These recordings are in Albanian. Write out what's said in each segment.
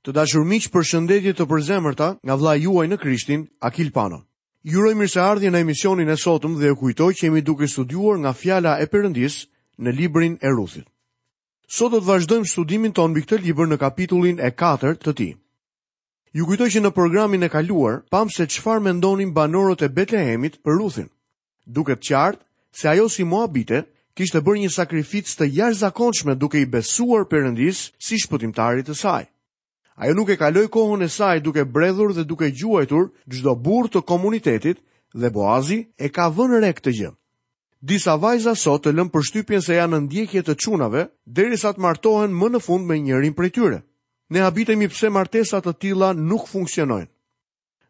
Të dashur miq përshëndetje të përzemërta nga vllai juaj në Krishtin, Akil Pano. Ju uroj mirëseardhje në emisionin e sotëm dhe ju kujtoj që jemi duke studiuar nga Fjala e Perëndisë në librin e Ruthit. Sot do të vazhdojmë studimin tonë mbi këtë libër në kapitullin e katërt të tij. Ju kujtoj që në programin e kaluar pamë se çfarë mendonin banorët e Betlehemit për Ruthin. Duket qartë se ajo si moabite kishte bërë një sakrificë të jashtëzakonshme duke i besuar Perëndisë si Shpëtimtarit të saj. Ajo nuk e kaloi kohën e saj duke bredhur dhe duke gjuajtur çdo burrë të komunitetit dhe Boazi e ka vënë re këtë gjë. Disa vajza sot të lënë përshtypjen se janë në ndjekje të çunave derisa të martohen më në fund me njërin prej tyre. Ne habitemi pse martesa të tilla nuk funksionojnë.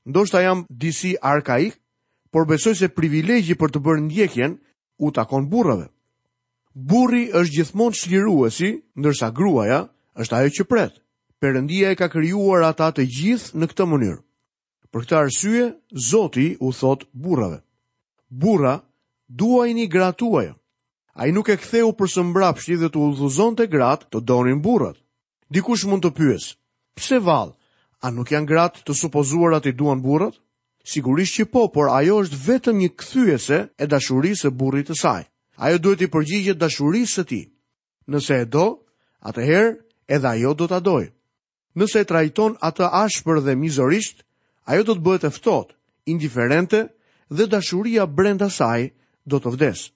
Ndoshta jam disi arkaik, por besoj se privilegji për të bërë ndjekjen u takon burrave. Burri është gjithmonë çliruesi, ndërsa gruaja është ajo që pret. Perëndia i ka krijuar ata të gjithë në këtë mënyrë. Për këtë arsye, Zoti u thotë burrave: Burra, duajini gratë tuaja. Ai nuk e ktheu për së mbrapshti dhe t'u udhëzonte gratë të donin burrat. Dikush mund të pyesë, pse vallë, a nuk janë gratë të supozuara t'i duan burrat? Sigurisht që po, por ajo është vetëm një kthyese e dashurisë së burrit të saj. Ajo duhet t'i përgjigjet dashurisë së tij. Nëse e do, atëherë edhe ajo do ta dojë. Nëse e trajton atë ashpër dhe mizorisht, ajo do të bëhet e ftohtë, indiferente dhe dashuria brenda saj do të vdesë.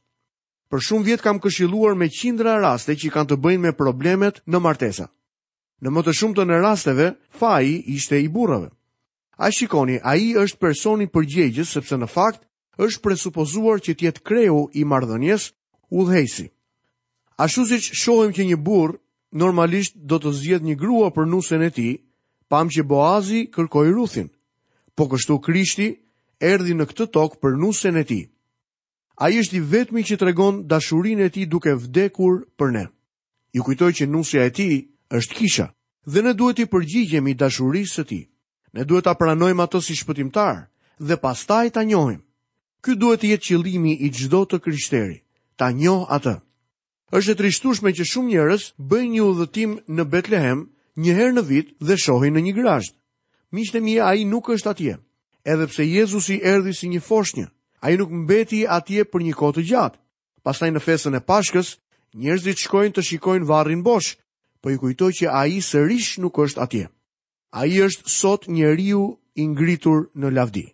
Për shumë vjet kam këshilluar me qindra raste që kanë të bëjnë me problemet në martesa. Në më të shumtën e rasteve, faji ishte i burrave. A shikoni, ai është personi përgjegjës sepse në fakt është presupozuar që të jetë kreu i marrëdhënies, udhëheqësi. Ashtu siç shohim që një burrë normalisht do të zgjedhë një grua për nusen e tij, pamë që Boazi kërkoi Ruthin. Po kështu Krishti erdhi në këtë tokë për nusen e tij. Ai është i vetmi që tregon dashurinë e tij duke vdekur për ne. Ju kujtoj që nusja e tij është Kisha. Dhe ne duhet t'i përgjigjemi dashurisë së tij. Ne duhet ta pranojmë atë si shpëtimtar dhe pastaj ta njohim. Ky duhet të jetë qëllimi i çdo të krishteri, ta njohë atë. Është e trishtueshme që shumë njerëz bëjnë një udhëtim në Betlehem një herë në vit dhe shohin në një grazhd. Miqtë e mi, ai nuk është atje. Edhe pse Jezusi erdhi si një foshnjë, ai nuk mbeti atje për një kohë të gjatë. Pastaj në festën e Pashkës, njerëzit shkojnë të shikojnë varrin bosh, po ju kujtoj që ai sërish nuk është atje. Ai është sot njeriu i ngritur në lavdi.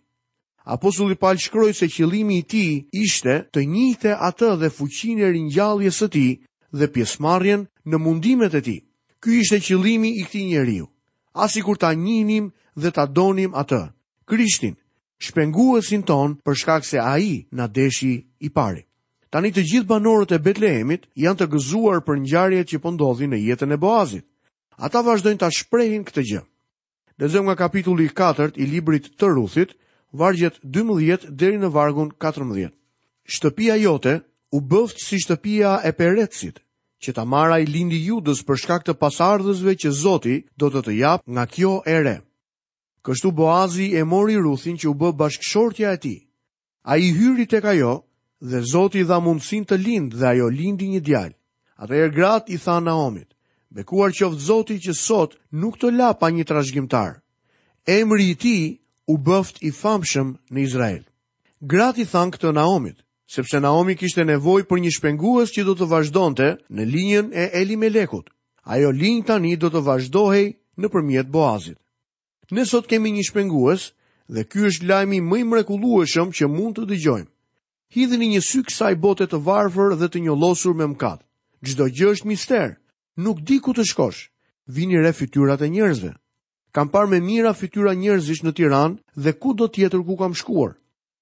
Apostulli Pal shkroi se qëllimi i tij ishte të njihte atë dhe fuqinë e ringjalljes së tij dhe pjesëmarrjen në mundimet e tij. Ky ishte qëllimi i këtij njeriu. Ah sikur ta njihnim dhe ta donim atë, Krishtin, Shpenguesin tonë për shkak se ai na deshi i pari. Tani të gjithë banorët e Betlehemit janë të gëzuar për ngjarjet që po ndodhin në jetën e Boazit. Ata vazhdojnë ta shprehin këtë gjë. Lexojmë nga kapitulli i katërt i librit të Ruthit, vargjet 12 deri në vargun 14. Shtëpia jote u bëftë si shtëpia e Peretsit, që Tamara i lindi Judës për shkak të pasardhësve që Zoti do të të japë nga kjo e re. Kështu Boazi e mori Ruthin që u bë bashkëshortja e tij. Ai hyri tek ajo dhe Zoti i dha mundësinë të lindë dhe ajo lindi një djalë. Atëherë gratë i thanë Naomit, Bekuar qoftë Zoti që sot nuk të la pa një trashëgimtar. Emri i tij u bëftë i famshëm në Izrael. Gratë i thanë këtë Naomit, sepse Naomi kishte nevojë për një shpengues që do të vazhdonte në linjën e Elimelekut. Ajo linjë tani do të vazhdohej nëpërmjet Boazit. Ne sot kemi një shpengues dhe ky është lajmi më i mrekullueshëm që mund të dëgjojmë. Hidhni një sy kësaj bote të varfër dhe të njollosur me mëkat. Çdo gjë është mister. Nuk di ku të shkosh. Vini re fytyrat e njerëzve. Kam parë me mijëra fytyra njerëzish në Tiranë dhe kudo tjetër ku kam shkuar.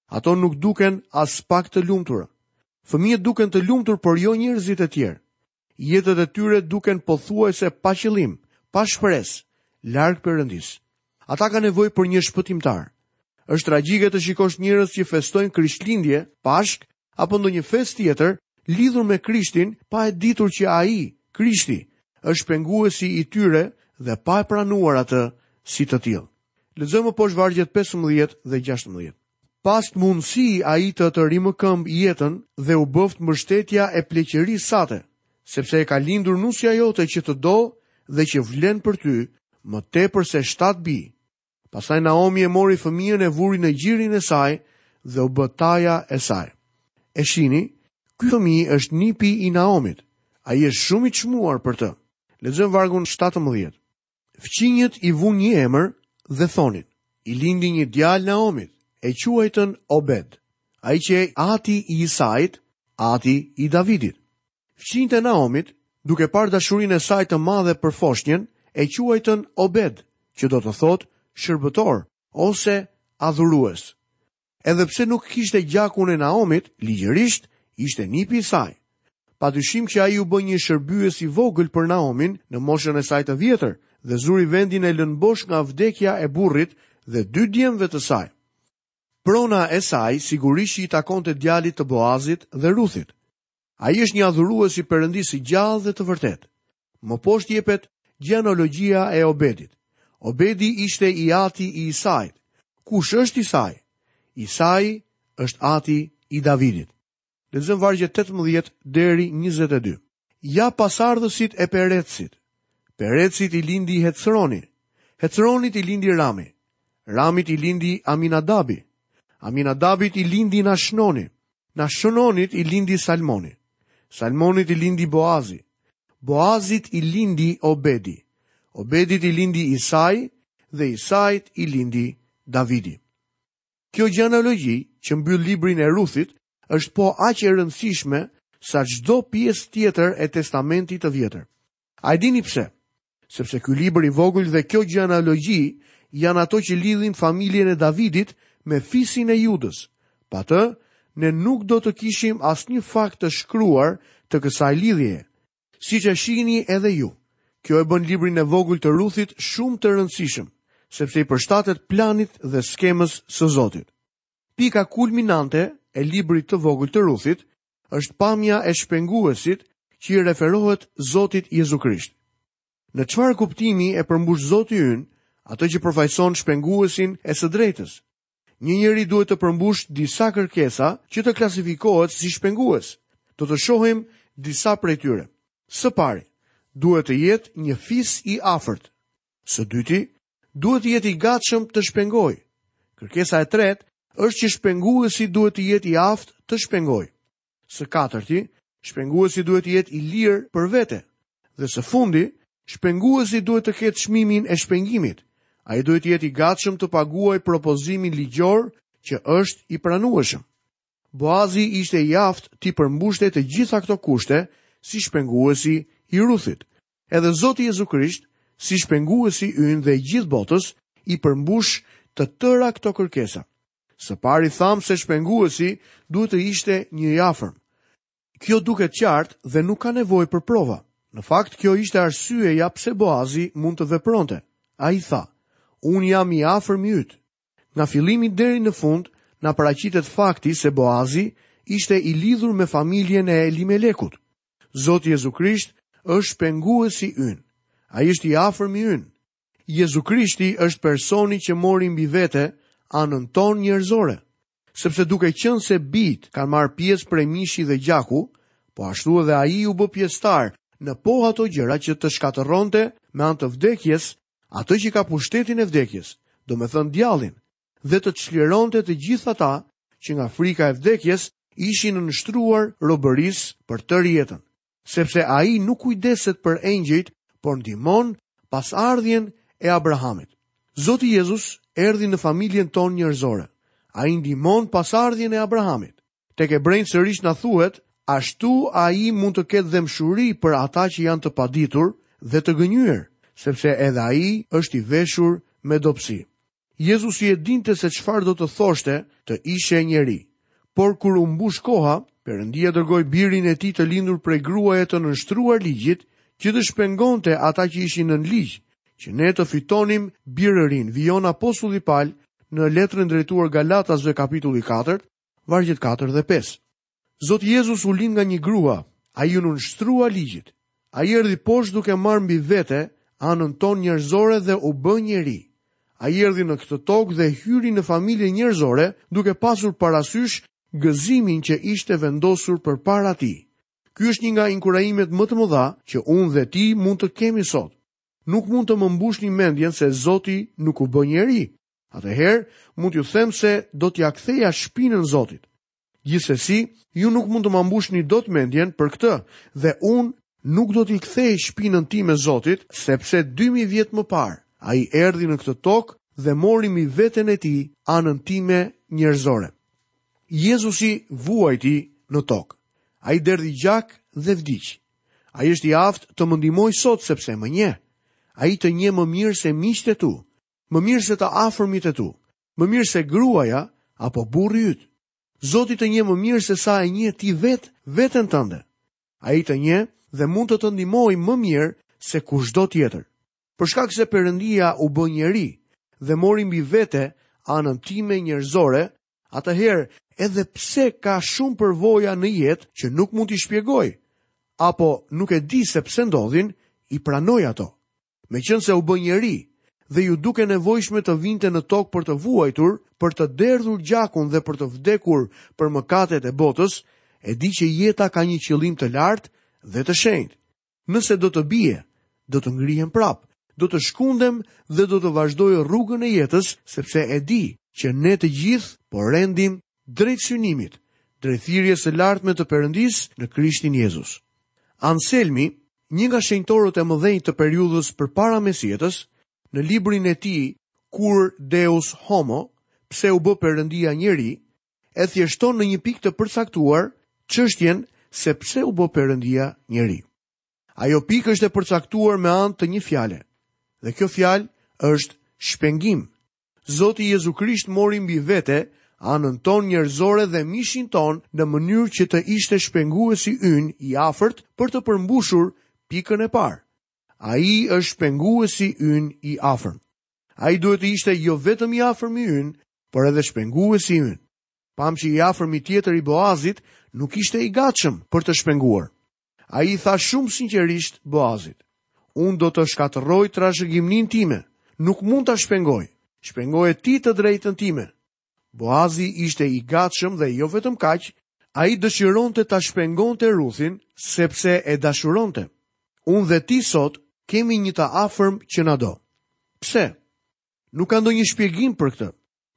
Ato nuk duken aspak të lumtura. Fëmijët duken të lumtur, por jo njerëzit e tjerë. Jetët e tyre duken pothuajse pa qëllim, pa shpresë, larg Perëndisë. Ata kanë nevojë për një shpëtimtar. Është tragjike të shikosh njerëz që festojnë Krishtlindje, Pashkë apo ndonjë festë tjetër lidhur me Krishtin, pa e ditur që ai, Krishti, është shpenguesi i tyre dhe pa e pranuar atë si të tillë. Lexojmë më poshtë vargjet 15 dhe 16. Pastë mundësi ai të të rimëkëmbë jetën dhe u bëftë mbështetja e pleqërisë sate, sepse e ka lindur nusja jote që të do dhe që vlen për ty më tepër se shtatë bij. Pastaj Naomi e mori fëmijën e vuri në gjirin e saj dhe u bë taja e saj. E shihni, ky fëmijë është nipi i Naomit. Ai është shumë i çmuar për të. Lexojmë vargun shtatëmbëdhjetë. Fqinjët i vunë një emër dhe thonin, i lindi një djalë Naomit, e quajtën Obed, ai qe ati i Isait, ati i Davidit. Fqinjët e Naomit, duke parë dashurinë e saj të madhe për foshnjen, e quajtën Obed, që do të thotë shërbëtor ose adhurues. Edhe pse nuk kishte gjakun e Naomit, ligjërisht ishte nipi i saj. Padyshim që ai u bë një shërbyes i vogël për Naomin në moshën e saj të vjetër dhe zuri vendin e lënë bosh nga vdekja e burrit dhe dy djemve të saj. Prona e saj sigurisht që i takonte djalit të Boazit dhe Ruthit. Ai është një adhurues i Perëndisë së gjallë dhe të vërtetë. Më poshtë jepet gjenealogjia e Obedit. Obedi ishte i ati i Isait. Kush është Isai? Isai është ati i Davidit. Lexojmë vargjet 18 deri 22. Ja pasardhësit e Peretsit. Peretsit i lindi Hecroni. Hecronit i lindi Rami. Ramit i lindi Aminadabi. Aminadabit i lindi Nashnoni. Nashnonit i lindi Salmoni, Salmonit i lindi Boazi, Boazit i lindi Obedi, Obedit i lindi Isai dhe Isait i lindi Davidi. Kjo gjenealogji që mbyll librin e Ruthit është po aq e rëndësishme sa çdo pjesë tjetër e Testamentit të Vjetër. A e dini pse? Sepse ky libër i vogël dhe kjo gjenealogji janë ato që lidhin familjen e Davidit me fisin e Judës. Pa të, ne nuk do të kishim asnjë fakt të shkruar të kësaj lidhjeje. Siç e shihni edhe ju, kjo e bën librin e vogël të Ruthit shumë të rëndësishëm, sepse i përshtatet planit dhe skemës së Zotit. Pika kulminante e librit të vogël të Ruthit është pamja e shpenguesit që i referohet Zotit Jezu Krisht. Në çfarë kuptimi e përmbush Zoti ynë, atë që përfaqëson shpenguesin e së drejtës? Një njeri duhet të përmbushë disa kërkesa që të klasifikohet si shpengues. Do të shohim disa prej tyre. Së pari, duhet të jetë një fis i afërt. Së dyti, duhet të jetë i gatshëm të shpengojë. Kërkesa e tretë është që shpenguesi duhet të jetë i aftë të shpengojë. Së katërti, shpenguesi duhet të jetë i lirë për vete. Dhe së fundi, shpenguesi duhet të ketë çmimin e shpengimit. Ai duhet të jetë i gatshëm të paguajë propozimin ligjor që është i pranueshëm. Boazi ishte i aftë t'i përmbushte të gjitha këto kushte si shpenguesi i Ruthit. Edhe Zoti Jezu Krisht, si Shpenguesi ynë dhe i gjithë botës, i përmbush të tëra këto kërkesa. Së pari thamë se Shpenguesi duhet të ishte një i afërm. Kjo duket qartë dhe nuk ka nevojë për prova. Në fakt, kjo ishte arsyeja pse Boazi mund të vepronte. Ai tha, Unë jam i afërmi yt. Nga fillimi deri në fund na paraqitet fakti se Boazi ishte i lidhur me familjen e Elimelekut. Zoti Jezu Krisht është Shpenguesi ynë. Ai është i afërmi ynë. Jezu Krishti është personi që mori mbi vete anën tonë njerëzore, sepse duke qenë se bijtë kanë marrë pjesë prej mishi dhe gjaku, po ashtu edhe ai u bë pjesëtar në po ato gjëra që të shkatërronte me anë të vdekjes atë që ka pushtetin e vdekjes, domethënë djallin, dhe të çlironte të gjithë ata që nga frika e vdekjes ishin nënshtruar robërisë për tërë jetën, sepse ai nuk kujdeset për engjëjt, por ndihmon pasardhjen e Abrahamit. Zoti Jezus erdhi në familjen tonë njerëzore, ai ndihmon pasardhjen e Abrahamit. Tek Hebrenjtë sërisht na thuhet, Ashtu ai mund të ketë dhembshuri për ata që janë të paditur dhe të gënjyer, sepse edhe ai është i veshur me dobësi. Jezusi e dinte se çfarë do të thoshte të ishe njeri. Por kur u mbush koha, Perëndia dërgoi Birin e tij të lindur prej gruaje të nënshtruar Ligjit, që të shpengonte ata që ishin nën Ligj, që ne të fitonim birërinë, vijon apostulli Pal në letrën drejtuar Galatasve kapitulli katërt, vargjet katër dhe pesë. Zoti Jezus u lind nga një grua, Ai iu nënshtrua ligjit. Ai erdhi poshtë duke marrë mbi vete anën tonë njerëzore dhe u bë njeri. Ai erdhi në këtë tokë dhe hyri në familjen njerëzore duke pasur parasysh gëzimin që ishte vendosur përpara tij. Ky është një nga inkurajimet më të mëdha që unë dhe ti mund të kemi sot. Nëqoftëse mund të më mbushni mendjen se Zoti nuk u bë njeri, Atëherë, mund t'ju them se do t'ia ktheja shpinën Zotit. Gjithsesi, ju nuk mund të më mbushni dot mendjen për këtë, dhe unë nuk do t'i kthej shpinën time Zotit, sepse 2000 vjet më parë ai erdhi në këtë tokë dhe mori mbi veten e tij anën time njerëzore. Jezusi vuajti në tokë. Ai derdhi gjak dhe vdiq. Ai është i aftë të më ndihmojë sot sepse më njeh. Ai të njeh më mirë se miqtë e tu. Më mirë se të afërmit e tu. Më mirë se gruaja apo burri yt. Zoti të njeh më mirë se sa e njeh ti vetë veten tënde. Ai të njeh dhe mund të të ndihmojë më mirë se kushdo tjetër. Për shkak se Perëndia u bë njeri dhe mori mbi vete anën time njerëzore, atëherë edhe pse ka shumë përvoja në jetë që nuk mund t'i shpjegoj apo nuk e di se pse ndodhin, i pranoj ato. meqenëse u bë njeri, dhe iu duk e nevojshme të vinte në tokë për të vuajtur, për të derdhur gjakun dhe për të vdekur për mëkatet e botës, e di që jeta ka një qëllim të lartë dhe të shenjtë. Nëse do të bie, do të ngrihem prapë, do të shkundem dhe do të vazhdoj rrugën e jetës, sepse e di që ne të gjithë po rendim drejt synimit, drejt thirrjes së lartme të Perëndisë në Krishtin Jezus. Anselmi, një nga shenjtorët e mëdhenj të periudhës përpara Mesjetës, në librin e tij Cur Deus Homo, Pse u bë Perëndia njeri, e thjeshton në një pikë të përcaktuar çështjen se pse u bë Perëndia njeri. Ajo pikë është e përcaktuar me anë të një fjale, dhe kjo fjalë është shpengim. Zoti Jezu Krisht mori mbi vete anën tonë njerëzore dhe mishin tonë në mënyrë që të ishte shpenguesi ynë i afërt për të përmbushur pikën e parë. Ai është shpenguesi ynë i afërm. Ai duhet të ishte jo vetëm i afërmi ynë, por edhe shpenguesi ynë. Pamë që i afërmi tjetër i Boazit nuk ishte i gatshëm për të shpenguar. Ai i tha shumë sinqerisht Boazit, Unë do të shkatërroj trashëgiminë time, nuk mund ta shpengoj. Shpengoje ti të drejtën time. Boazi ishte i gatshëm dhe jo vetëm kaq, ai dëshironte ta shpengonte Ruthin sepse e dashuronte. Unë dhe ti sot kemi një të afërm që na do. Pse? Nuk ka ndonjë shpjegim për këtë.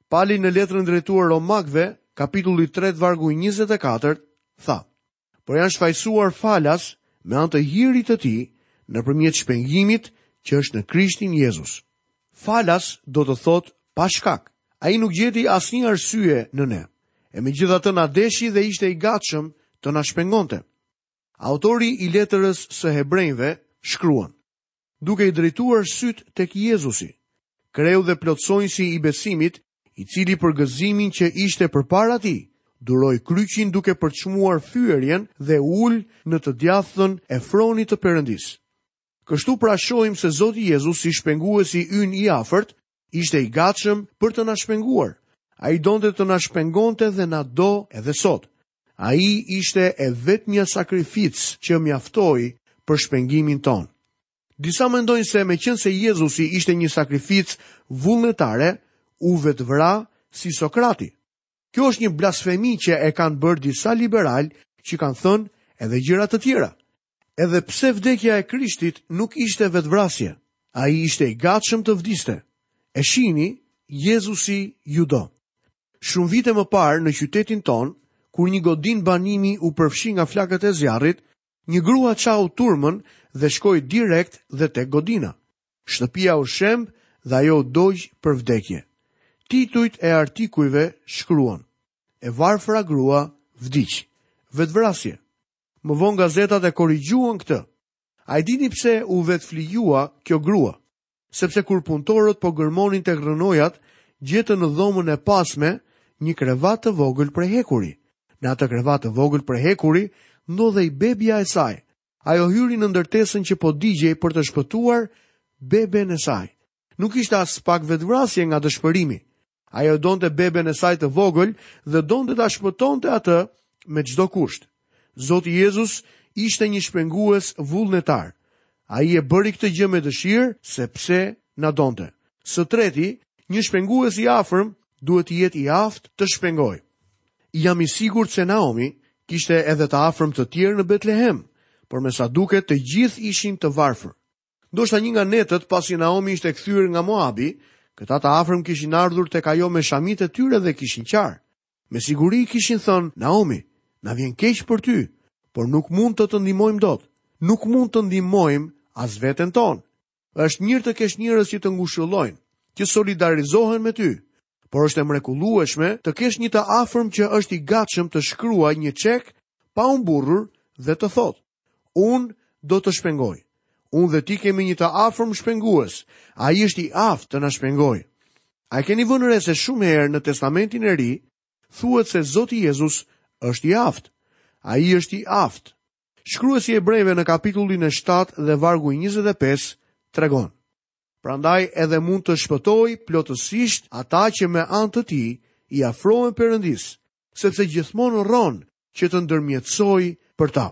Pali në letrën drejtuar Romakëve, kapitulli 3 vargu 24, tha: por janë shfajësuar falas me anë të hirit të tij nëpërmjet shpengimit që është në Krishtin Jezus. Falas do të thotë pa shkak. Ai nuk gjeti asnjë arsye në ne. E megjithatë na deshi dhe ishte i gatshëm të na shpengonte. Autori i letrës së Hebrenjve shkruan: duke i drejtuar sytë tek Jezusi, kreu dhe plotësonjësi i besimit, i cili për gëzimin që ishte përpara tij, duroi kryqin duke përçmuar fyerjen dhe u ul në të djathtën e fronit të Perëndisë. Kështu pra shohim se Zoti Jezus si Shpenguesi ynë i afërt, Ishte i gatshëm për të na shpenguar. Ai donte të na shpengonte dhe na do edhe sot. Ai ishte e vetmja sakrificë që mjaftoi për shpengimin tonë. Disa mendojnë se meqenëse Jezusi ishte një sakrificë vullnetare, u vetëvra si Sokrati. Kjo është një blasfemi që e kanë bërë disa liberalë që kanë thënë edhe gjëra të tjera. Edhe pse vdekja e Krishtit nuk ishte vetëvrasje, ai ishte i gatshëm të vdiste. E shihni, Jezusi ju do. Shumë vite më parë në qytetin tonë, kur një godinë banimi u përfshi nga flakët e zjarrit, një grua çau turmën dhe shkoi direkt dhe tek godina. Shtëpia u shemb dhe ajo u dogj për vdekje. Titujt e artikujve shkruanin, E varfëra grua vdiq. Vetëvrasje. Më vonë gazetat e korrigjuan këtë. A e dini pse u vetëflijua kjo grua? Sepse kur punëtorët po gërmonin tek rrënojat, gjetën në dhomën e pasme një krevat të vogël prej hekuri. Në atë krevat të vogël prej hekuri ndodhej bebja e saj. Ajo hyri në ndërtesën që po digjej për të shpëtuar beben e saj. Nuk ishte aspak vetëvrasje nga dëshpërimi. Ajo donte beben e saj të vogël dhe donte ta shpëtonte atë me çdo kusht. Zoti Jezus ishte një shpengues vullnetar. Ai e bëri këtë gjë me dëshirë, sepse na donte. Së treti, një shpengues i afërm duhet të jetë i aftë të shpengojë. Jam i sigurt se Naomi kishte edhe të afërm të tjerë në Betlehem, por me sa duket të gjithë ishin të varfër. Ndoshta një nga netët pasi Naomi ishte kthyer nga Moabi, këta të afërm kishin ardhur tek ajo me shamitë e tyre dhe kishin qarë. Me siguri i kishin thënë, Naomi, na vjen keq për ty, por nuk mund të të ndihmojmë dot. Nuk mund të ndihmojmë as veten tonë. Është mirë të kesh njerëz që të ngushëllojnë, që solidarizohen me ty, por është e mrekullueshme të kesh një të afërm që është i gatshëm të shkruajë një çek pa u mburrur dhe të thotë, Unë do të shpengoj. Unë dhe ti kemi një të afërm shpengues. Ai është i aftë të na shpengojë. A e keni vënë re se shumë herë në Testamentin e Ri thuhet se Zoti Jezus është i aftë. Ai është i aftë. Shkruesi i Hebrejve në kapitullin e 7 dhe vargu 25 tregon: Prandaj edhe mund të shpëtojë plotësisht ata që me anë të tij i afrohen Perëndisë, sepse gjithmonë rron që të ndërmjetësojë për ta.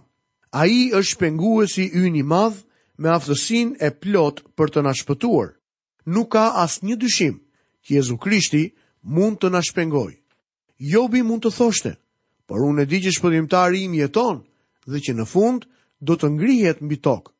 Ai është shpenguesi ynë i madh me aftësinë e plotë për të na shpëtuar. Nuk ka asnjë dyshim që Jezu Krishti mund të na shpengojë. Jobi mund të thoshte, por unë e di që shpëtimtari im jeton dhe që në fund do të ngrihet mbi tokë.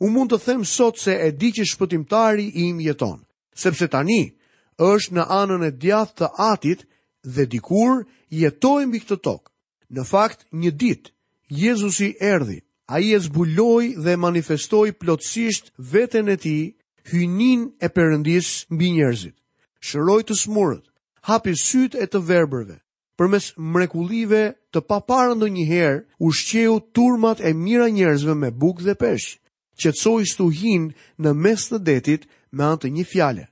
Unë mund të them sot se e di që shpëtimtari im jeton, sepse tani është në anën e djathtë të Atit dhe dikur jetoi mbi këtë tokë. Në fakt, një ditë, Jezusi erdhi, ai e zbuloi dhe manifestoi plotësisht veten e tij, hyjninë e Perëndisë mbi njerëzit. Shëroi të sëmurët, hapi sytë e të verbërve, Përmes mrekullive të papara ndonjëherë, ushqeu turmat e mijëra njerëzve me bukë dhe peshq. Qetësoi stuhinë në mes të detit me anë të një fjale.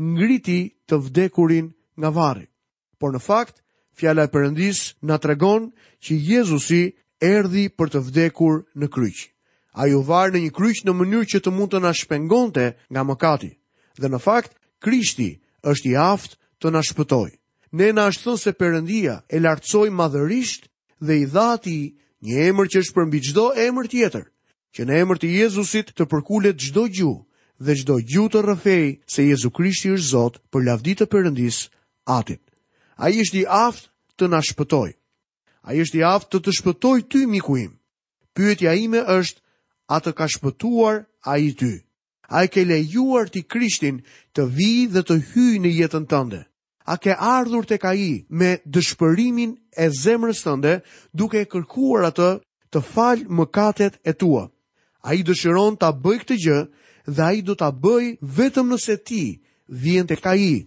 Ngriti të vdekurin nga varri. Por në fakt, Fjala e Perëndisë na tregon që Jezusi erdhi për të vdekur në kryq. Ai u var në një kryq në mënyrë që të mund të na shpengonte nga mëkati. Dhe në fakt, Krishti është i aftë të na shpëtojë. Ne na është thënë se Perëndia e lartësoi madhërisht dhe i dha atij një emër që është përmbi çdo emër tjetër, që në emër të Jezusit të përkulet çdo gju dhe çdo gjuhë të rrëfejë se Jezu Krishti është Zot për lavdi të Perëndisë, Atit. Ai është i aftë të na shpëtojë. Ai është i aftë të të shpëtojë ty miku im. Pyetja ime është, a të ka shpëtuar ai ty? A e ke lejuar ti Krishtin të vijë dhe të hyjë në jetën tënde? A ke ardhur tek Ai me dëshpërimin e zemrës tënde duke e kërkuar Atë të falë mëkatet e tua? Ai dëshiron ta bëjë këtë gjë dhe Ai do ta bëjë vetëm nëse ti vjen tek Ai.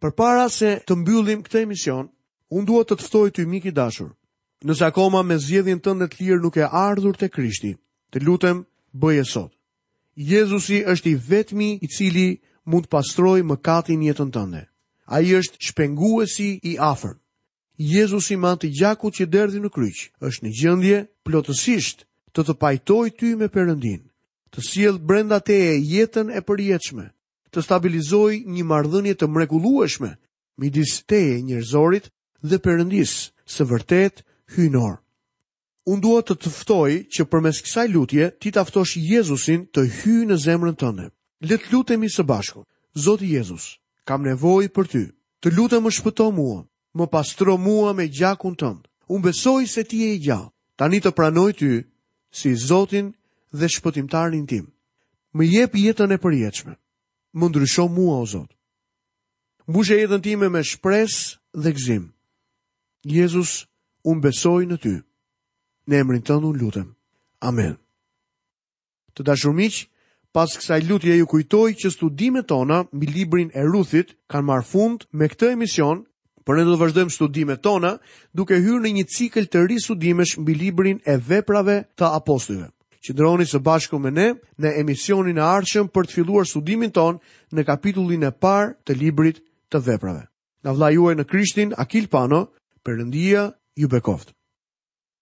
Përpara se të mbyllim këtë emision, unë dua të të ftoj ty mik i dashur, Nëse akoma me zgjedhjen tënde të lirë nuk ke ardhur te Krishti, të lutem, bëje sot. Jezusi është i vetmi i cili mund të pastrojë mëkatin jetën tënde. Ai është shpenguesi i afërm. Jezusi me anë të gjakut që derdhi në kryq, është në gjendje plotësisht të të pajtojë ty me Perëndinë, të sjellë brenda teje jetën e përjetshme, të stabilizojë një marrëdhënie të mrekullueshme midis teje njerëzorit dhe Perëndisë së vërtetë hyjnor. Unë dua të të ftoj që përmes kësaj lutje ti ta ftosh Jezusin të hyjë në zemrën tënde. Le të lutemi së bashku. Zoti Jezus, kam nevojë për ty. Të lutem më shpëto mua, më pastro mua me gjakun tënd. Unë besoj se ti je i gjallë. Tani të pranoj ty si Zotin dhe shpëtimtarin tim. Më jep jetën e përjetshme. Më ndrysho mua o Zot. Mbushe jetën time me shpresë dhe gëzim. Jezus, unë besoj në ty. Në emrin tënd unë lutem. Amen. Të dashur miq, pas kësaj lutje ju kujtoj që studimet tona mbi librin e Ruthit kanë marrë fund me këtë emision Por ne do të vazhdojmë studimet tona duke hyrë në një cikël të ri studimesh mbi librin e Veprave të Apostujve. Qëndroni së bashku me ne në emisionin e ardhshëm për të filluar studimin tonë në kapitullin e parë të librit të Veprave. Nga vëllai juaj në Krishtin, Akil Pano, Perëndia ju bekoftë.